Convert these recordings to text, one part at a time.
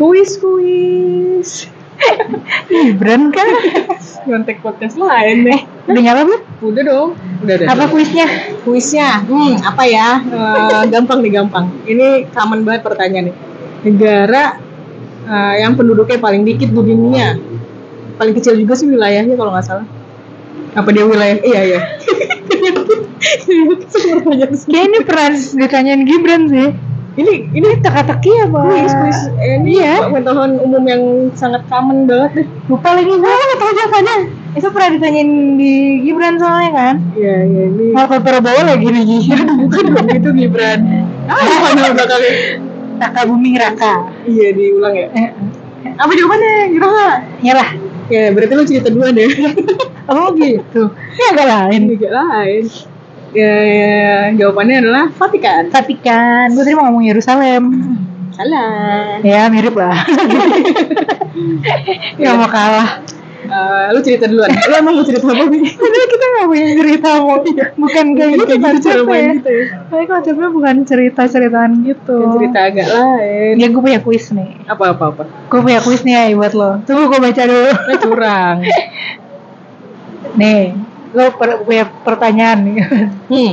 Kuis kuis. Gibran kan Kontek podcast lain deh. udah nyala belum Udah dong. Udah udah. apa kuisnya kuisnya? Hmm, apa ya? Eh, gampang nih gampang. Ini common banget pertanyaan nih. Negara eh, yang penduduknya paling dikit di dunia. Paling kecil juga sih wilayahnya kalau nggak salah. Apa dia wilayah? Iya iya. Semua pertanyaan semua. kayak ini pernah ditanyain Gibran sih ini ini teka-teki apa kuis kuis eh, ini Iya. pengetahuan umum yang sangat common banget deh. lupa lagi gue nggak tahu jawabannya itu pernah ditanyain di Gibran soalnya kan Iya iya ini. mau ke Prabowo lagi nih Bukan dong itu Gibran. Ah, bukan nama belakangnya. Raka Buming Raka Iya diulang ya. eh, Apa jawabannya? Kira nggak? nyerah Ya berarti lu cerita dua deh. oh gitu ini agak lain Ini gak lain. Ya, ya, jawabannya adalah Vatikan. Vatikan gue tadi mau ngomong Yerusalem Salah. ya mirip lah nggak mau kalah Eh, lu cerita duluan. Lu emang mau cerita apa nih? Padahal kita nggak punya cerita mau bukan kayak gitu Kayak gitu konsepnya gitu ya. Tapi konsepnya bukan cerita-ceritaan gitu Ya, cerita agak lain. Ya gue punya kuis nih Apa apa apa. Gue punya kuis nih ya buat lo Tunggu gue baca dulu Nah, curang. Nih Lo per- punya pertanyaan nih Hmm.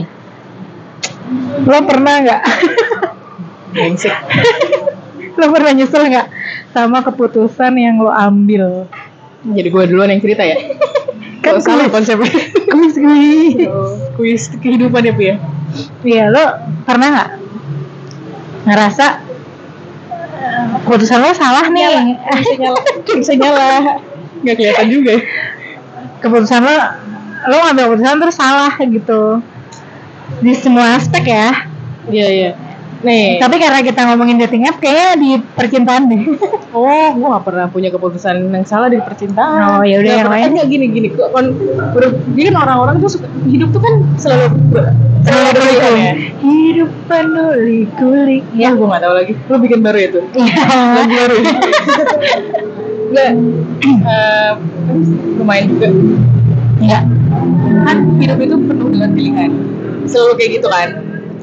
Lo pernah nggak. Lo pernah nyesel nggak Sama keputusan yang lo ambil Jadi gue duluan yang cerita ya. Kan Kan salah konsepnya. Kuis kuis Oh, kuis kehidupan ya, Pi ya. Iya lo pernah nggak Ngerasa eh, Keputusan lo salah nih Bisa nyala. Bisa nyala. Gak kelihatan juga ya. keputusan lo lo ngambil keputusan terus salah gitu di semua aspek ya Iya iya. Nih. tapi karena kita ngomongin dating app kayaknya di percintaan deh Oh, gue gak pernah punya keputusan yang salah di percintaan. Oh, ya udah, yang lain. Nggak, gini gini. Gua Kon, ber, jadi kan orang-orang tuh suka, hidup tuh kan selalu selalu pilihan ya. hidup penuh kulik Ya, gue gak tahu lagi. Lu bikin baru ya tuh. ya Lagu baru. Enggak. Eh, lumayan juga. ya Kan hidup itu penuh dengan pilihan. Selalu kayak gitu kan.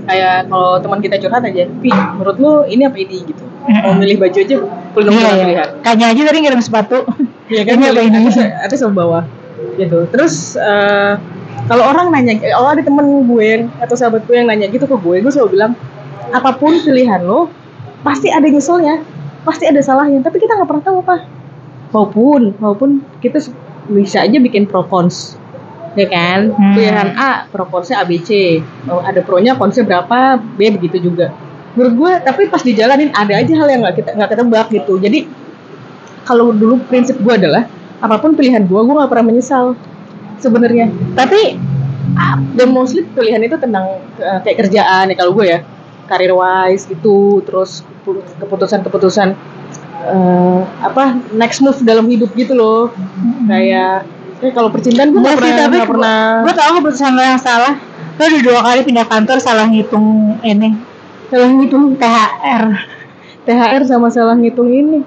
Kayak kalau teman kita curhat aja, Pi, menurut lu ini apa ini gitu. Mau milih baju aja penuh iya dengan iya pilihan. kayaknya aja tadi ngirim sepatu Iya kan Ini apa ini? atas, atas sama bawah gitu terus eh, kalau orang nanya kalau ada temen gue atau sahabat gue yang nanya gitu ke gue gue selalu bilang apa pun pilihan lo pasti ada nyeselnya pasti ada salahnya tapi kita nggak pernah tahu apa maupun maupun kita bisa aja bikin pro cons ya kan? Hmm. pilihan A pro ABC Oh, ada pro nya consnya berapa? B begitu juga. Menurut gue tapi pas dijalanin ada aja hal yang nggak kita nggak ketebak gitu. Jadi kalau dulu prinsip gue adalah apa pun pilihan gue gue nggak pernah menyesal sebenarnya. Tapi ah, dan mostly pilihan itu tentang eh, kayak kerjaan ya kalau gue ya. Karir wise gitu terus keputusan-keputusan eh, apa next move dalam hidup gitu loh. Kayak kayak kalau percintaan gue sih, pernah tapi pernah gue tau keputusan lo yang salah. Lo udah dua kali pindah kantor salah ngitung ini. Salah ngitung THR THR sama salah ngitung ini.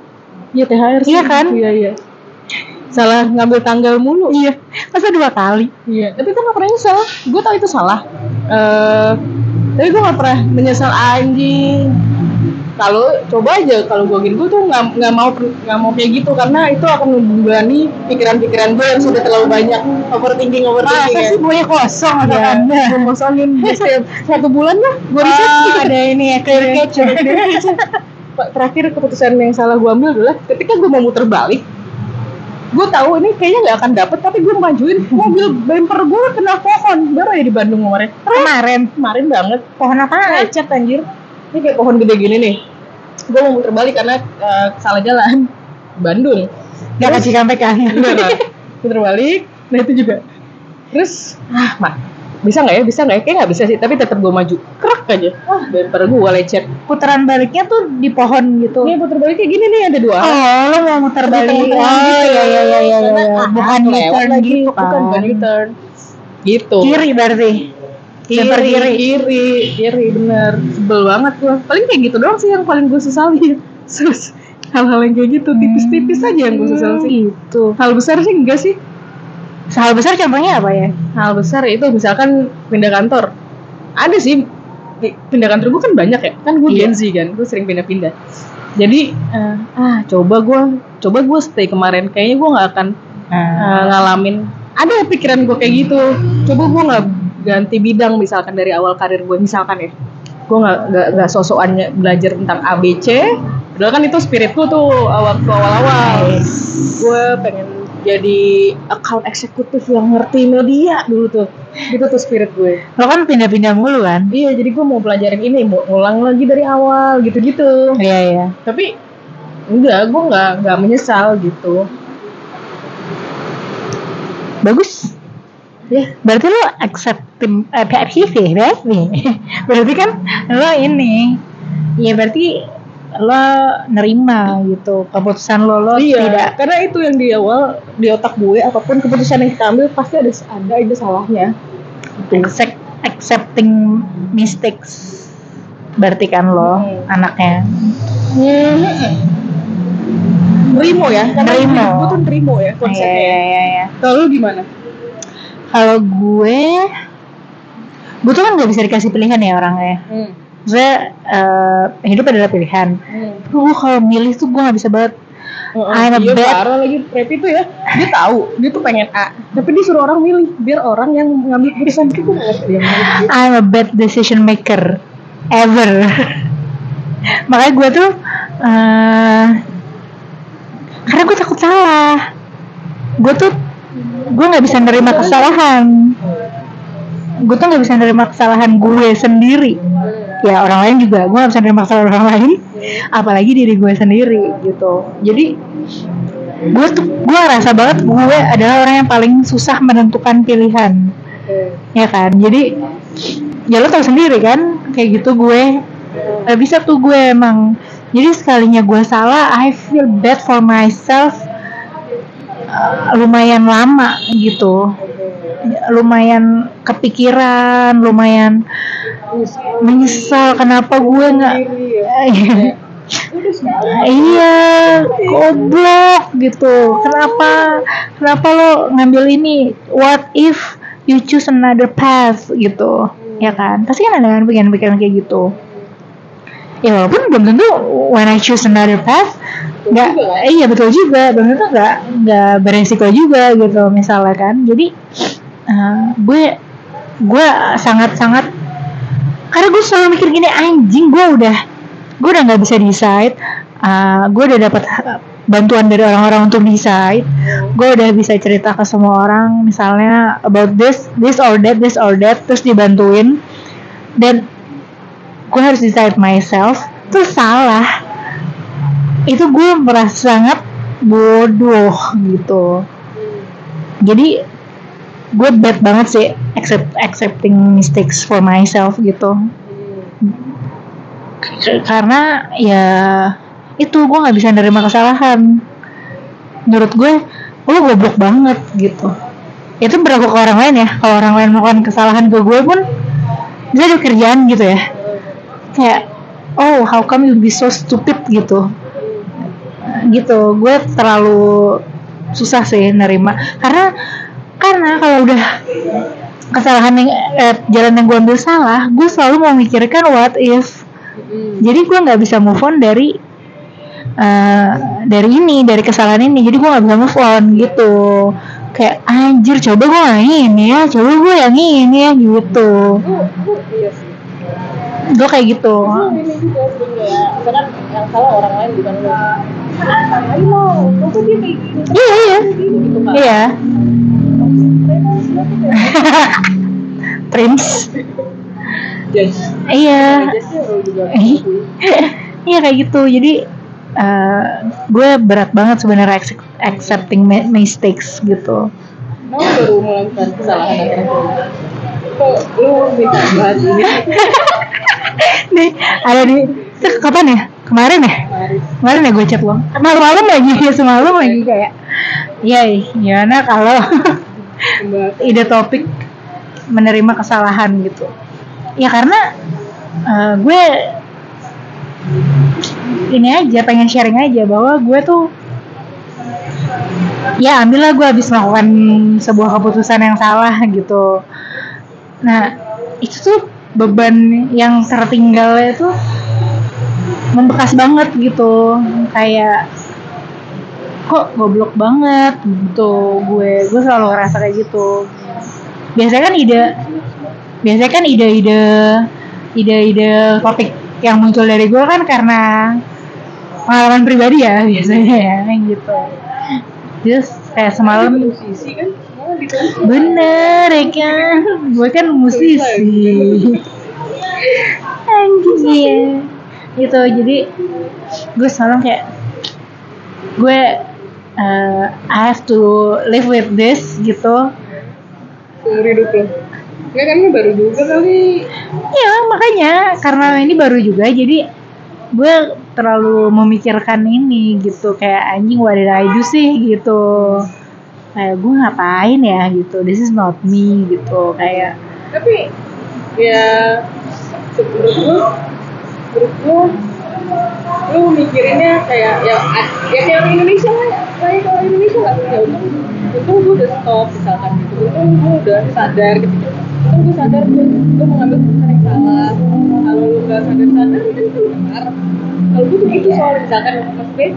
Iya THR sih. Iya kan? iya iya. Salah ngambil tanggal mulu. Iya. Masa dua kali? Iya, tapi gue gak pernah nyesel. Gue tau itu salah. Eh, tapi gue gak pernah menyesal anjing. Kalau coba aja kalau gue gini, gue tuh nggak nggak mau nggak mau kayak gitu. Karena itu akan membebani pikiran-pikiran gue yang sudah terlalu banyak. Overthinking overthinking. masa ya. sih boleh kosong atau Ya, anda gue kosongin satu bulan lah gue riset. Oh, ada ini ya clear catch Pak, terakhir keputusan yang salah gue ambil adalah ketika gue mau muter balik gue tahu ini kayaknya nggak akan dapet tapi gue majuin mobil bumper gue kena pohon. Baru ya di Bandung kemarin. Kemarin? Kemarin banget. Pohon apa lecet anjir. Ini kayak pohon gede gini nih gue mau muter balik karena eh, salah jalan. Bandung. Nggak kasih comeback kan? Muter balik. Nah itu juga. Terus ah mak bisa nggak ya? Bisa nggak ya? Kayak nggak bisa sih tapi tetap gue maju. Kerak aja. Ah bumper gue lecet. Putaran baliknya tuh di pohon gitu. Ini puter balik kayak gini nih ada dua oh lo mau muter balik. oh gitu. iya iya iya iya iya. ah, bukan lewat U-turn gitu bukan kan. Bukan U-turn. Gitu. Kiri berarti kiri Bumper kiri kiri kiri bener. Sebel banget gue paling kayak gitu doang sih yang paling gue sesali hal-hal yang kayak gitu. Tipis-tipis aja yang gue sesal sih. itu hal besar sih enggak sih. Hal besar contohnya apa ya? Hal besar itu misalkan pindah kantor. Ada sih pindah kantor gue kan banyak ya. Kan gue Iya. Gen Z kan gue sering pindah-pindah. Jadi eh, ah coba gue coba gue stay kemarin. Kayaknya gue nggak akan eh, ngalamin. Ada pikiran gue kayak gitu. Coba gue nggak ganti bidang misalkan dari awal karir gue misalkan ya gue nggak nggak nggak sosokannya belajar tentang ABC padahal kan itu spiritku tuh waktu awal-awal. Gue pengen jadi account eksekutif yang ngerti media dulu tuh. Itu tuh spirit gue lo kan pindah-pindah mulu kan? Iya jadi gue mau pelajarin ini mau ulang lagi dari awal gitu-gitu. Iya iya. Tapi enggak gue nggak nggak menyesal gitu. Bagus ya berarti lo accepting eh, PFCV berarti berarti kan lo ini ya berarti lo nerima gitu keputusan lo lo iya tidak. karena itu yang di awal di otak gue apa pun keputusan yang kita ambil pasti ada ada aja salahnya. Accept, accepting mistakes berarti kan lo Hmm. anaknya. Nerimo ya karena Nerimo. gue tuh nerimo ya konsepnya. Iya, iya, iya. kalau lu gimana kalau gue gue tuh kan gak bisa dikasih pilihan ya orangnya hmm. Maksudnya eh, hidup adalah pilihan Hmm. gue kalau milih tuh gue gak bisa banget Oh, I'm a iya, bad- parah lagi Prepi tuh ya dia tahu dia tuh pengen A tapi dia suruh orang milih biar orang yang ngambil keputusan itu yang. I'm a bad decision maker ever. Makanya gue tuh eh karena gue takut salah. Gue tuh gue nggak bisa nerima kesalahan. Gue tuh nggak bisa nerima kesalahan gue sendiri. Ya orang lain juga gue nggak bisa nerima kesalahan orang lain. Apalagi diri gue sendiri gitu. Jadi gue tuh gue rasa banget gue adalah orang yang paling susah menentukan pilihan ya kan jadi ya lo tau sendiri kan kayak gitu gue gak bisa tuh gue emang jadi sekalinya gue salah I feel bad for myself lumayan lama gitu. Lumayan kepikiran lumayan menyesal kenapa gue nggak iya goblok gitu. Kenapa kenapa lo ngambil ini? What if you choose another path gitu ya kan? Pasti kan ada kan pikiran-pikiran kayak gitu ya walaupun belum tentu when I choose another path nggak eh, iya betul juga. Belum tentu nggak nggak beresiko juga gitu misalnya kan. Jadi eh, gue gue sangat sangat karena gue selalu mikir gini anjing gue udah gue udah nggak bisa decide. Uh, gue udah dapat uh, bantuan dari orang-orang untuk decide. Gue udah bisa cerita ke semua orang misalnya about this this or that this or that terus dibantuin. Dan gue harus decide myself. Terus salah. Itu gue merasa sangat bodoh gitu. Jadi gue bad banget sih accept accepting mistakes for myself gitu. Karena ya itu gue nggak bisa nerima kesalahan. Menurut gue lo goblok banget gitu. Itu berlaku ke orang lain ya. Kalau orang lain melakukan kesalahan ke gue pun bisa ada kerjaan gitu ya kayak oh how come you be so stupid gitu. Gitu gue terlalu susah sih nerima. Karena karena kalau udah kesalahan yang eh, jalan yang gue ambil salah gue selalu memikirkan what if. Jadi gue nggak bisa move on dari eh, dari ini dari kesalahan ini. Jadi gue nggak bisa move on gitu. Kayak anjir coba gue yang ini ya coba gue yang ini ya gitu. Iya gue kayak gitu. Ya misalkan yang salah orang lain bukan lo iya. Iya gitu kan iya Prince iya Eh. iya kayak gitu. Jadi eh, gue berat banget sebenarnya accept- accepting mi- mistakes gitu. Mau baru melakukan kesalahan apa kok lu minta bahas ini nih ada di kapan ya? Kemarin ya? Mari. kemarin ya gue chat lo malam-malam lagi ya semalam lagi kayak ya gimana kalau ide topik menerima kesalahan gitu? Ya karena eh, gue ini aja pengen sharing aja bahwa gue tuh ya ambillah gue habis melakukan sebuah keputusan yang salah gitu. Nah itu tuh beban yang tertinggal itu membekas banget gitu. Kayak kok goblok banget gitu. Gue gue selalu ngerasa kayak gitu. Biasanya kan ide biasanya kan ide-ide ide-ide topik yang muncul dari gue kan karena pengalaman pribadi ya biasanya ya gitu. Terus kayak semalam gitu bener ya kan? Gue kan musisi. Anjing iya. Gitu jadi gue selalu kayak gue uh, I have to live with this gitu. Seumur hidup lo. Enggak kan ini baru juga kali. Ya makanya. Karena ini baru juga jadi gue terlalu memikirkan ini gitu. Kayak anjing what did I do sih gitu kayak gue ngapain ya? gitu. This is not me gitu. Kayak tapi ya menurut gue menurut gue lu mikirinnya kayak ya ya kayak orang Indonesia lah ya kayak kalau Indonesia lah ya untung untung gue udah stop misalkan gitu. Untung gue udah sadar gitu. Untung gue sadar gue gue mengambil keputusan yang salah. Kalau lu gak sadar sadar kan itu benar kalau gue tuh gitu soal misalkan maksudnya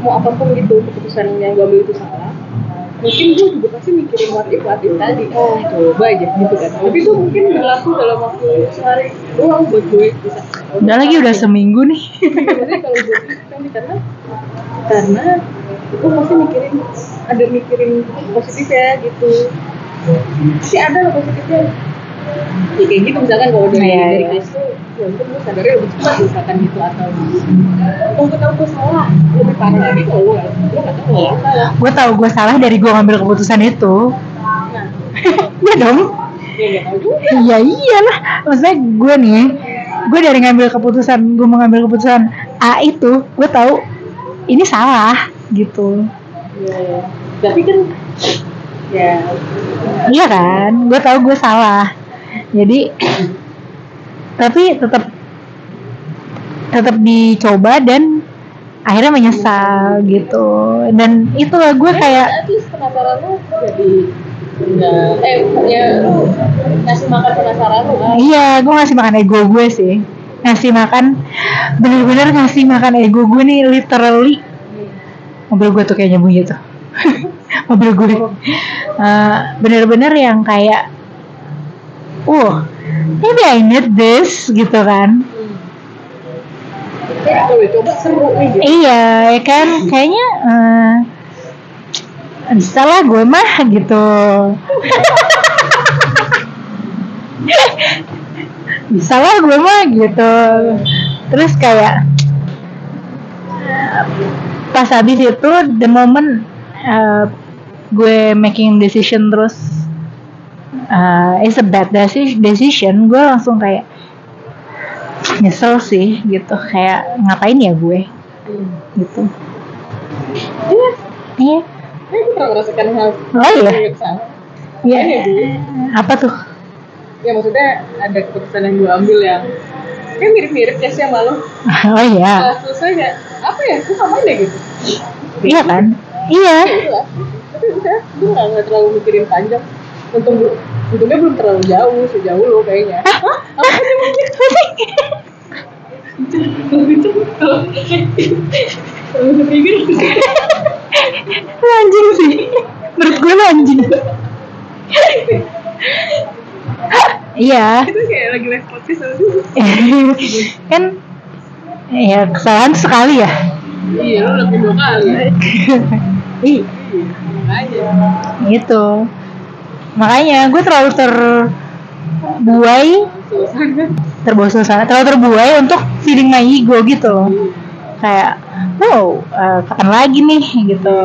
mau apa pun gitu keputusan yang gue ambil itu salah mungkin gue juga pasti mikirin what if what if tadi. Oh. Coba aja gitu kan. Tapi itu mungkin berlaku dalam waktu sehari. Doang buat gue bisa. Udah lagi udah seminggu nih. Kalau gue kan karena karena gue pasti mikirin ada mikirin positif ya gitu. Sih ada lah positifnya. Ya kayak gitu misalkan kalau dari Iya, dari iya. Ya mungkin gue sadarnya lebih cepat misalkan gitu atau mungkin tahu gue salah lebih parah lagi kalau gue gue tahu. Kalau gue salah. Gue tahu gue salah dari gue ngambil keputusan itu. Nah. Ya dong. Ya nggak tahu juga. Ya iyalah. Maksudnya gue nih gue dari ngambil keputusan gue mengambil keputusan A itu gue tahu ini salah gitu. Ya tapi kan ya. Iya kan? Gue tahu gue salah. Jadi tapi tetap tetap dicoba dan akhirnya menyesal gitu. Dan itulah gue kayak penasaran lu jadi enggak eh ya lu ngasih makan penasaran lu kan? Iya gue ngasih makan ego gue sih. Ngasih makan bener-bener ngasih makan ego gue nih literally. Mobil gue tuh kayaknya bunyi tuh. Mobil gue. Eh, bener-bener yang kayak uh maybe I need this gitu kan. Coba seru nih gitu. iya ya kan? Kayaknya eh, bisa lah gue mah gitu. Bisa lah gue mah gitu. Terus kayak pas habis itu the moment eh, gue making decision terus eh, it's a bad deci- decision gue langsung kayak nyesel sih gitu kayak ngapain ya gue Hmm. gitu Iya, iya gue pernah merasakan hal Oh, iya? sama. iya apa tuh ya maksudnya ada keputusan yang gue ambil yang kayak mirip-mirip ya sih sama lo. oh iya Pas selesai kayak apa ya? Gue ngapain ya gitu? iya kan iya Ya udah. Tapi udah, gue nggak terlalu mikirin panjang. Untung gue, untungnya belum terlalu jauh, sejauh lo kayaknya. Hah? Apa sih mungkin? Lu anjing sih menurut gue lu anjing iya itu kayak lagi live podcast kan ya kesalahan sekali ya Iya, lo udah dua kali. ya. Ih, Makanya. gitu makanya gue terlalu terbuai suasana terlalu terbuai untuk feeding my ego gitu loh. Kayak wow eh, kapan lagi nih? gitu.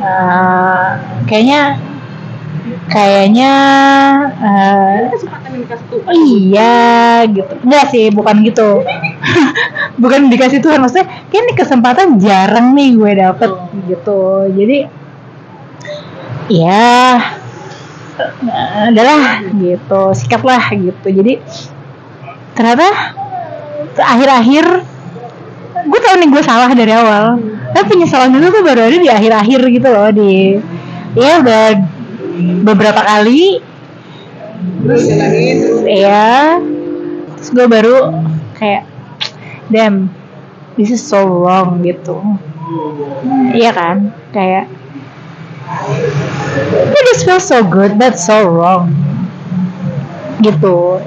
Eh, kayaknya kayaknya Tuhan. iya gitu. Enggak sih bukan gitu. Bukan dikasih Tuhan maksudnya kayak ini kesempatan jarang nih gue dapet gitu. Jadi ya eh, adalah gitu. Sikaplah gitu. Jadi ternyata akhir-akhir gue tau nih gue salah dari awal. Tapi penyesalan itu tuh baru ada di akhir-akhir gitu loh di ya udah beberapa kali. Jalanin terus. ya terus gue baru kayak damn this is so wrong gitu. Iya kan? Kayak it just feels so good but so wrong. Gitu.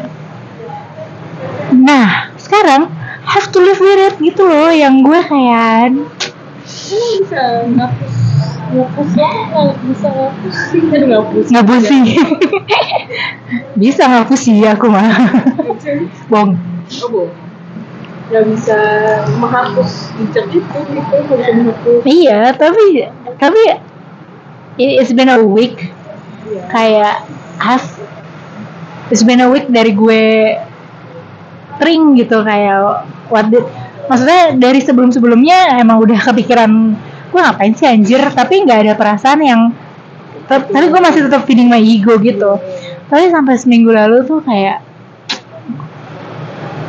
Nah sekarang have to live with it gitu loh yang gue kayak Emang bisa ngapus ngapus nggak bisa ngapus. Sih jadi ngapus. Ngapus sih bisa ngapus sih aku mah. Bong oh boh nggak bisa menghapus jejak itu itu nggak bisa menghapus. Iya tapi tapi it's been a week. Iya. kayak has it's been a week dari gue tring gitu kayak what did maksudnya dari sebelum sebelumnya emang udah kepikiran gue ngapain sih anjir? Tapi nggak ada perasaan yang tapi gue masih tetap feeding my ego gitu. Tapi sampai seminggu lalu tuh kayak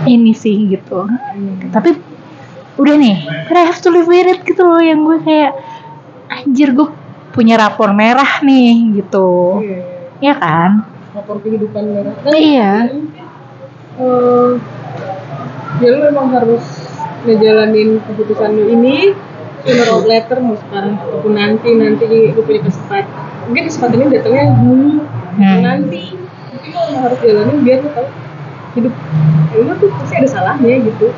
ini sih gitu. Tapi udah nih but I have to live with it gitu loh yang gue kayak anjir gue punya rapor merah nih gitu. Iya. ya kan? Lapor kehidupan merah. Iya. Eh, ya lu memang harus ngejalanin keputusan lu ini. Sooner or later mau sekarang ataupun nanti nanti lu punya kesempatan. Mungkin kesempatan ini datangnya dulu Hmm. nanti. Tapi lu harus jalanin biar lu tahu hidup. Ya lu tuh pasti ada salahnya gitu.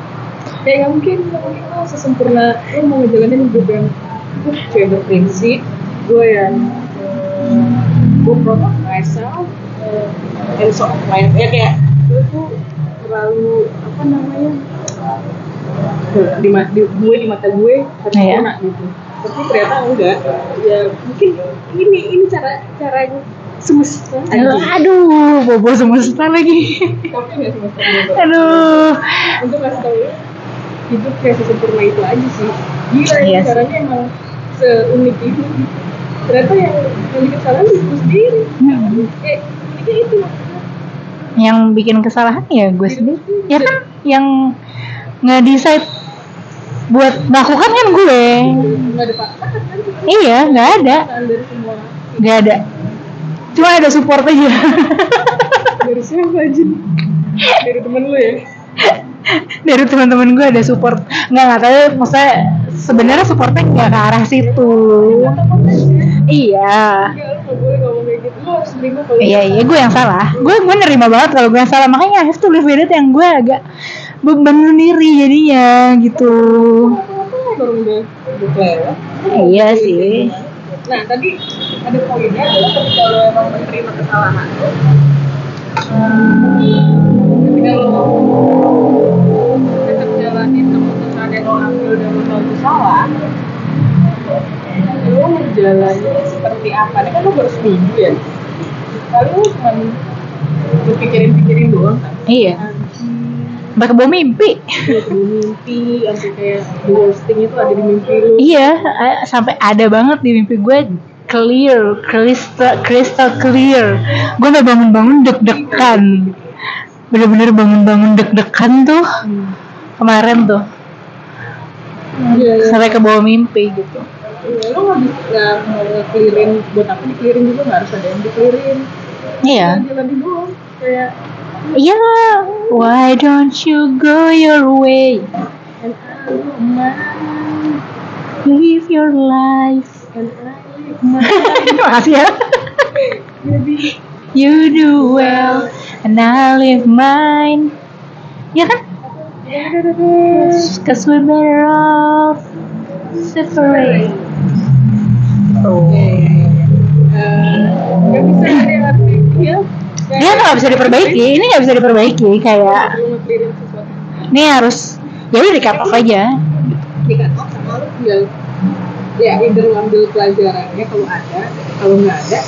Kayak nggak mungkin nggak mungkin lo sesempurna. Lu mau ngejalanin hidup yang cewek berprinsip gue yang eh, gue proud of myself eh, and so of my ya kayak gue tuh terlalu apa namanya di, di gue di mata gue harus Iya. sempurna gitu. Tapi ternyata enggak. Ya mungkin ini ini cara cara yang semesta. Aduh, aduh bobo semesta lagi. Tapi nggak semesta aduh. Untuk ngasih tau lu hidup kayak sesempurna itu aja sih. Gila ya caranya emang seunik itu ternyata yang yang bikin salah lu itu sendiri. Hmm. eh ini itu yang bikin kesalahan ya gue sendiri. ya kan? yang nggak decide buat melakukan kan gue. Nggak ada pakar kan? Iya nggak ada Kesalahan nggak ada. Cuma ada support aja. Dari siapa aja dari temen lu ya dari teman-teman gue ada support. Nggak nggak tahu maksudnya sebenarnya supportnya nggak ke arah situ. Iya. Iya iya gue yang salah. Gue gue nerima banget kalau gue yang salah. Makanya I have to live with it yang gue agak beban sendiri jadinya gitu. Iya sih. Nah, tadi ada poinnya adalah ketika lo emang menerima kesalahan lo, ketika lo menjalani seperti apa? Ini kan lo baru seminggu ya. Kali lo cuma berpikirin-pikirin doang kan? iya bawah mimpi di mimpi, sampai kayak the worst thing itu ada di mimpi lo. iya sampai ada banget di mimpi gue clear crystal crystal clear gue udah bangun-bangun deg-degan bener-bener bangun-bangun deg-degan tuh Hmm. kemarin tuh Iya, iya. sampai ke bawah mimpi gitu Iya, lo nggak bisa nggak ngekelirin buat apa dikelirin juga nggak harus ada yang dikelirin. Iya. Jalan doang kayak iya. Why don't you go your way? And I don't mind live your life. And I live mine makasih ya. You do well and I live mine. Ya kan? Cause we're better off separate oh. Eh, nggak bisa ada yang harus di- ya. Dia nggak bisa diperbaiki. Ini nggak bisa diperbaiki kayak ini harus ya udah di off aja. Di off sama tinggal ya either lo ambil pelajarannya kalau ada kalau nggak ada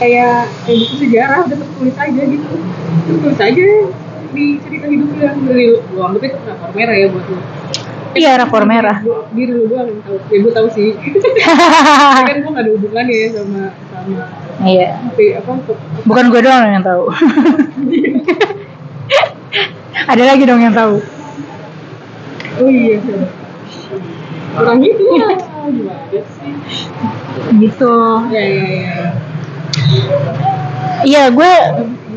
kayak kayak buku sejarah udah tertulis aja gitu. Tertulis aja di cerita hidup yang dari lo lo anggap itu rapor merah ya buat lo iya rapor merah. Lu doang yang tahu. Ya gue tahu sih. Kan gue gak ada hubungannya ya sama sama iya. tapi apa untuk bukan gue doang yang tahu. Ada lagi dong yang tahu. Oh iya kurang itu lah gimana sih gitu. Ya ya ya. Iya gue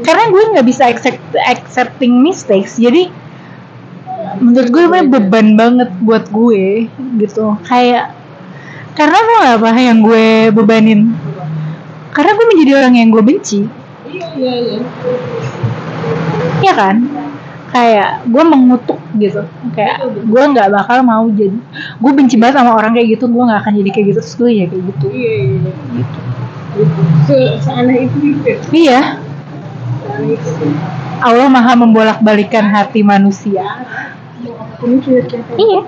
karena gue nggak bisa accept, accepting mistakes jadi menurut gue namanya beban banget buat gue gitu. Kayak karena apa apa yang gue bebanin. Karena gue menjadi orang yang gue benci. Iya iya iya. Ya kan? Kayak gue mengutuk gitu. Kayak gue nggak bakal mau jadi gue benci banget sama orang kayak gitu gue nggak akan jadi kayak gitu terus gue ya kayak gitu. Iya iya gitu. Se seaneh itu gitu ya? iya Allah maha membolak balikan hati manusia ya ternyata. iya.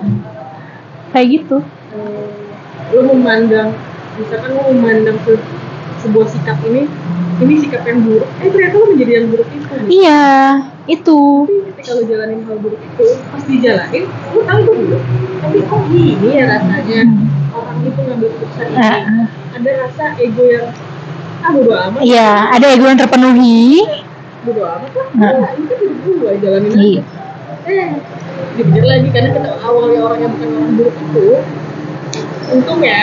Kayak gitu. Eh, lu memandang misalkan lu memandang se sebuah sikap ini ini sikap yang buruk eh ternyata lu menjadi yang buruk itu. Iya itu. Tapi ketika lu jalanin hal buruk itu pas dijalanin lu tahu itu buruk. Tapi kok gini ya rasanya? Orang itu ngambil keputusan ini. Ah. ada rasa ego yang ah bodo amat. Iya ada ego yang terpenuhi. Bodo amat lah. Nah. ini kan hidup gue jalanin Iya. aja dipikir lagi karena kita awalnya orang yang bukan orang buruk itu untung ya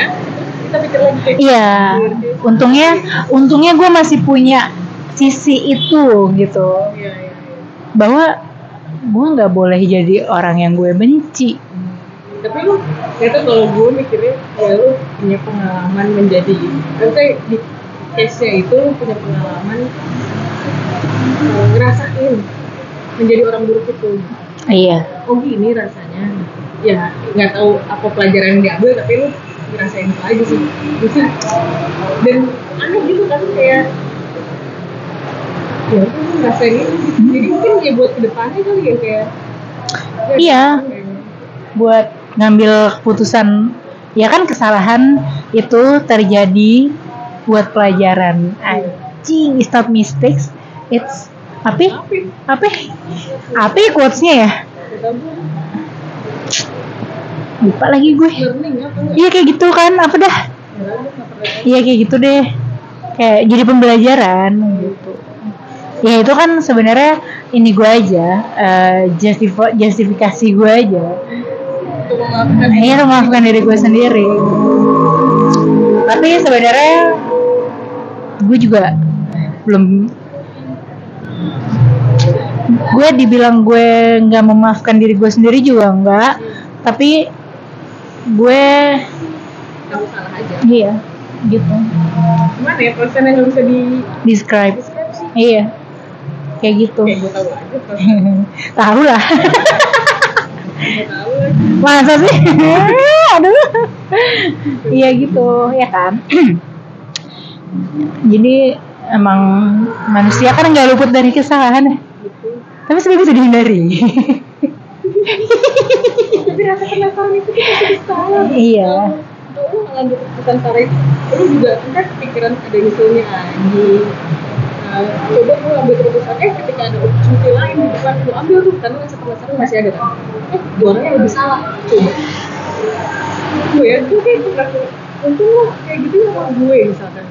kita pikir lagi kayak Iya, untungnya untungnya gue masih punya sisi itu gitu iya iya iya. bahwa gue nggak boleh jadi orang yang gue benci. tapi lu ternyata kalau gue mikirnya ya lu punya pengalaman menjadi maksudnya di case nya itu lu punya pengalaman ngerasain menjadi orang buruk itu Iya. Oh gini rasanya ya nggak tahu apa pelajaran yang diambil tapi lu ngerasain itu aja sih dan aneh gitu kan kayak ya lu ngerasain itu jadi mungkin ya buat ke depannya kali ya kayak ya, Iya. kayak- Buat ngambil keputusan ya kan kesalahan itu terjadi buat pelajaran. Anjing, not mistakes, it's apa? Apa? Apa quotesnya ya? Lupa lagi gue. Iya kayak gitu kan, apa dah? ya Iya kayak gitu deh. Kayak jadi pembelajaran gitu. Ya itu kan sebenarnya ini gue aja eh, justif- justifikasi gue aja. Iya memaafkan diri gue sendiri. Tapi sebenarnya gue juga belum gue dibilang gue nggak memaafkan diri gue sendiri juga enggak tapi gue salah aja. Iya gitu. Gimana ya prosesnya nggak bisa di describe. Deskripsi iya. Kayak gitu. Kayak gue tahu aja prosesnya tahu lah. Masa sih? Aduh. Iya gitu ya kan? Jadi emang manusia kan nggak luput dari kesalahan ya tapi sebenarnya bisa dihindari tapi rasa penasaran itu kita salah iya. Lu keputusan salah itu lu juga kan pikiran ada misalnya anjing Nah, coba lu ambil keputusan eh ketika ada opportunity lain di depan lu ambil tuh karena rasa penasaran masih ada kan? Eh dua orang yang lebih salah. Coba. Gue ya gue kayak untung lu kayak gitu ya sama gue misalkan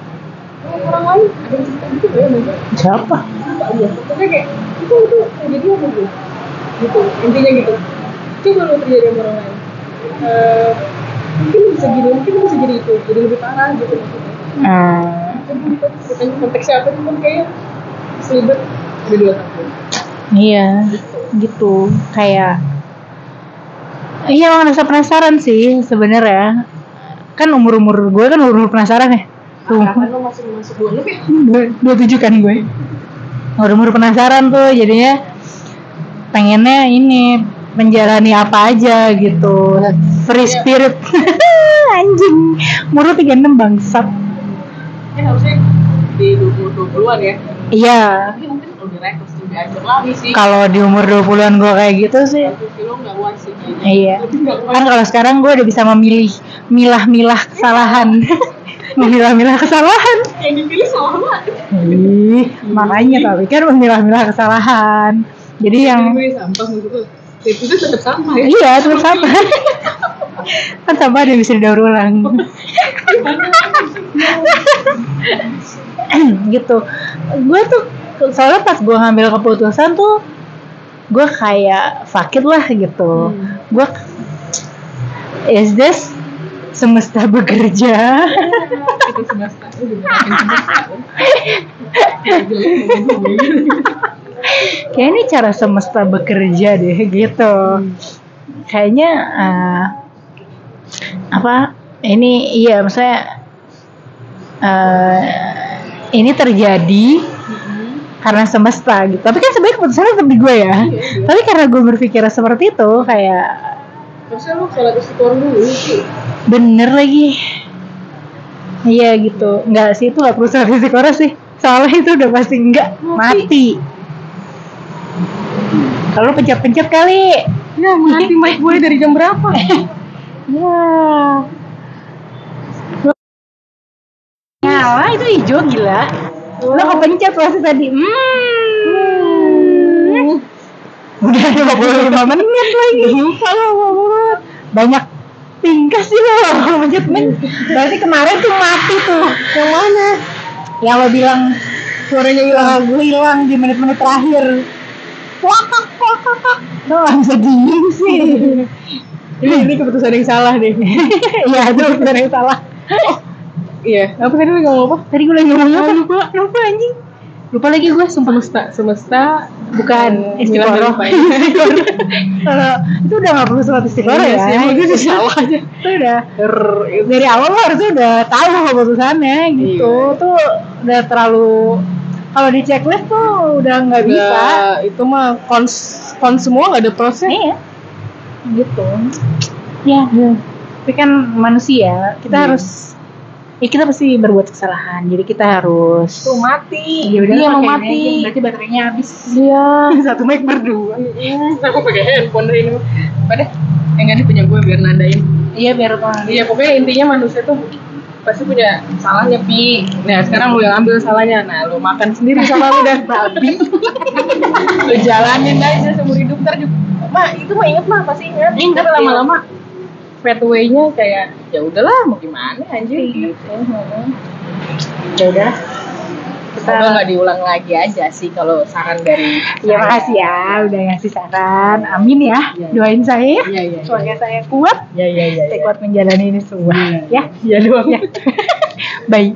orang lain ada yang cerita gitu ya Mas? siapa? Aja pokoknya kayak itu itu terjadi sama gue gitu intinya gitu. Coba lu terjadi sama orang lain. Eh, mungkin bisa gini mungkin bisa jadi itu jadi lebih parah gitu maksudnya. Nah, jadi gitu bukan konteksnya apa cuman kayak selibet ada dua tahun. Iya gitu. Kayak iya emang rasa penasaran sih sebenarnya. Kan umur umur gue kan umur umur penasaran ya tuh. Harapan lu masih masuk dua lebih dua, tujuh kan gue. Umur penasaran tuh jadinya pengennya ini menjalani apa aja gitu. Free Iya. spirit. Anjing. Umur 36 bangsat. Kan harusnya di dua puluh dua puluhan ya. Iya. Tapi mungkin lagi sih kalau di umur 20-an gue kayak gitu sih. Iya. Kan kalau sekarang gue udah bisa memilih milah-milah kesalahan memilah-milah kesalahan. Yang dipilih salah banget Ih, makanya tapi kan memilah-milah kesalahan. Jadi yang sampah itu tuh tetap sampah ya? Iya tetap sama. Kan sampah ada bisa didaur ulang. Gitu. Gue tuh soalnya pas gue ngambil keputusan tuh gue kayak sakit lah gitu. Hmm. gue is this semesta bekerja. Ya, kayak ini cara semesta bekerja deh gitu. Kayaknya eh, apa ini iya maksudnya eh, ini terjadi karena semesta gitu. Tapi kan sebenarnya keputusannya tetap di gue ya. Tapi karena gue berpikir seperti itu kayak Maksudnya lu sholat dulu sih. bener lagi. Iya gitu. Nggak sih itu nggak perlu sholat sih. Soalnya itu udah pasti enggak mati. Kalau pencet-pencet kali. Ya mati mic gue dari jam berapa? ya. Nyala itu hijau gila. Lo kepencet pasti tadi. Hmm. Udah 25 menit lagi. Lupa lo. Banyak tingkah sih lo kalau men. Berarti kemarin tuh mati tuh. Yang mana? Yang lo bilang suaranya hilang gue hilang di menit-menit terakhir. Wakak wakak lo bisa diem sih. Ini ini keputusan yang salah deh. Iya itu benar yang salah. Iya. Apa tadi lu ngomong apa? tadi gue lagi ngomong apa? Lupa lupa anjing lupa lagi gue sumpah Semesta, semesta bukan istiqoroh lupa. kalau itu udah gak perlu sholat istiqoroh Iya ya sih, itu salah aja. itu udah dari awal lo harusnya udah tahu keputusannya gitu Iya. tuh udah terlalu kalau di checklist tuh udah nggak bisa Nggak, itu mah kons kons semua nggak ada proses. iya gitu ya tapi kan manusia kita Iya. harus ya kita pasti berbuat kesalahan jadi kita harus Tuh mati. ya udah Iya, mau mati ini aja. berarti baterainya habis Iya. satu mic berdua Hmm, aku pakai handphone dari ini. Apa deh? Yang nggak punya gue biar nandain. iya biar tuh Iya pokoknya intinya manusia tuh pasti punya salahnya pi. Nah sekarang lu yang ambil salahnya. Nah lu makan sendiri sama lu dan babi. lu jalanin aja seumur hidup ntar juga. Ma itu mah inget mah pasti inget. Inget, Tapi iya. lama-lama pathway-nya kayak ya udahlah mau gimana anjir Iya. gitu. Ya udah Semoga nggak diulang lagi aja sih kalau saran dari Ya makasih ya udah ngasih saran. Amin ya. Iya. Doain saya ya. Iya iya. Semoga saya kuat. Ya ya ya. Saya kuat menjalani ini semua. Ya. Ya doang. Ya. Bye.